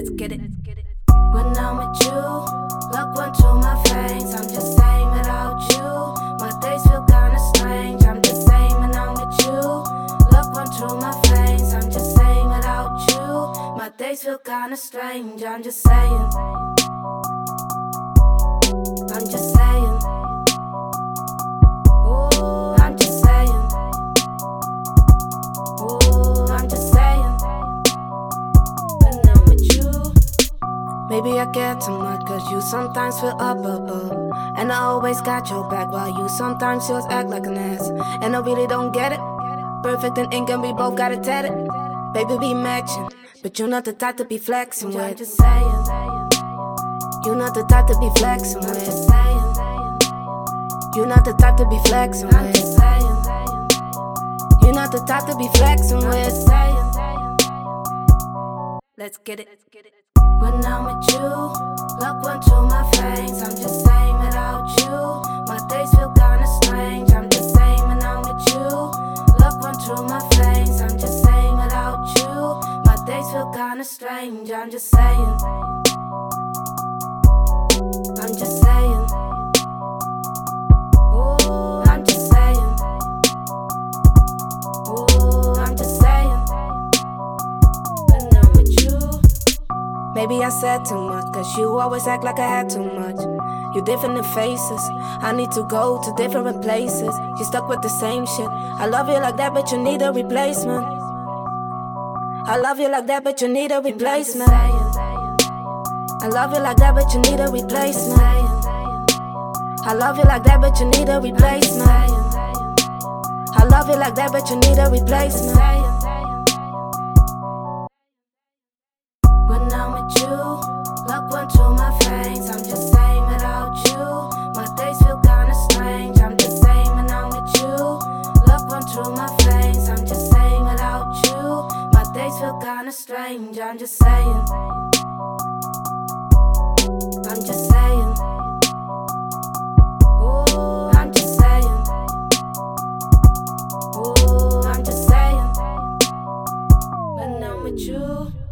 Let's get it. When I'm with you, look one through my face. I'm just saying without you, my days feel kinda strange. I'm just saying when I'm with you, look one through my face. I'm just saying without you, my days feel kinda strange. I'm just saying. Maybe I care too much, cause you sometimes feel up above. And I always got your back, while you sometimes just act like an ass. And I really don't get it. Perfect in ink, and we both got it tatted. Baby, be matching, but you're not the type to be flexing with. Just saying. You're not the type to be flexing with. You're not the type to be flexing with. You're not the type to be flexing with. Saying. Let's get it. When I'm with you, look one to my face. I'm just saying without you, my days feel kinda strange. I'm just saying when I'm with you, look one to my face. I'm just saying without you, my days feel kinda strange. I'm just saying. Maybe I said too much, cause you always act like I had too much. You different faces. I need to go to different places. You stuck with the same shit. I love you like that, but you need a replacement. I love you like that, but you need a replacement. I love you like that, but you need a replacement. I love you like that, but you need a replacement. I love you like that, but you need a replacement. feel kinda strange, I'm just saying. I'm just saying. Oh, I'm just saying. Oh, I'm just saying. But with you.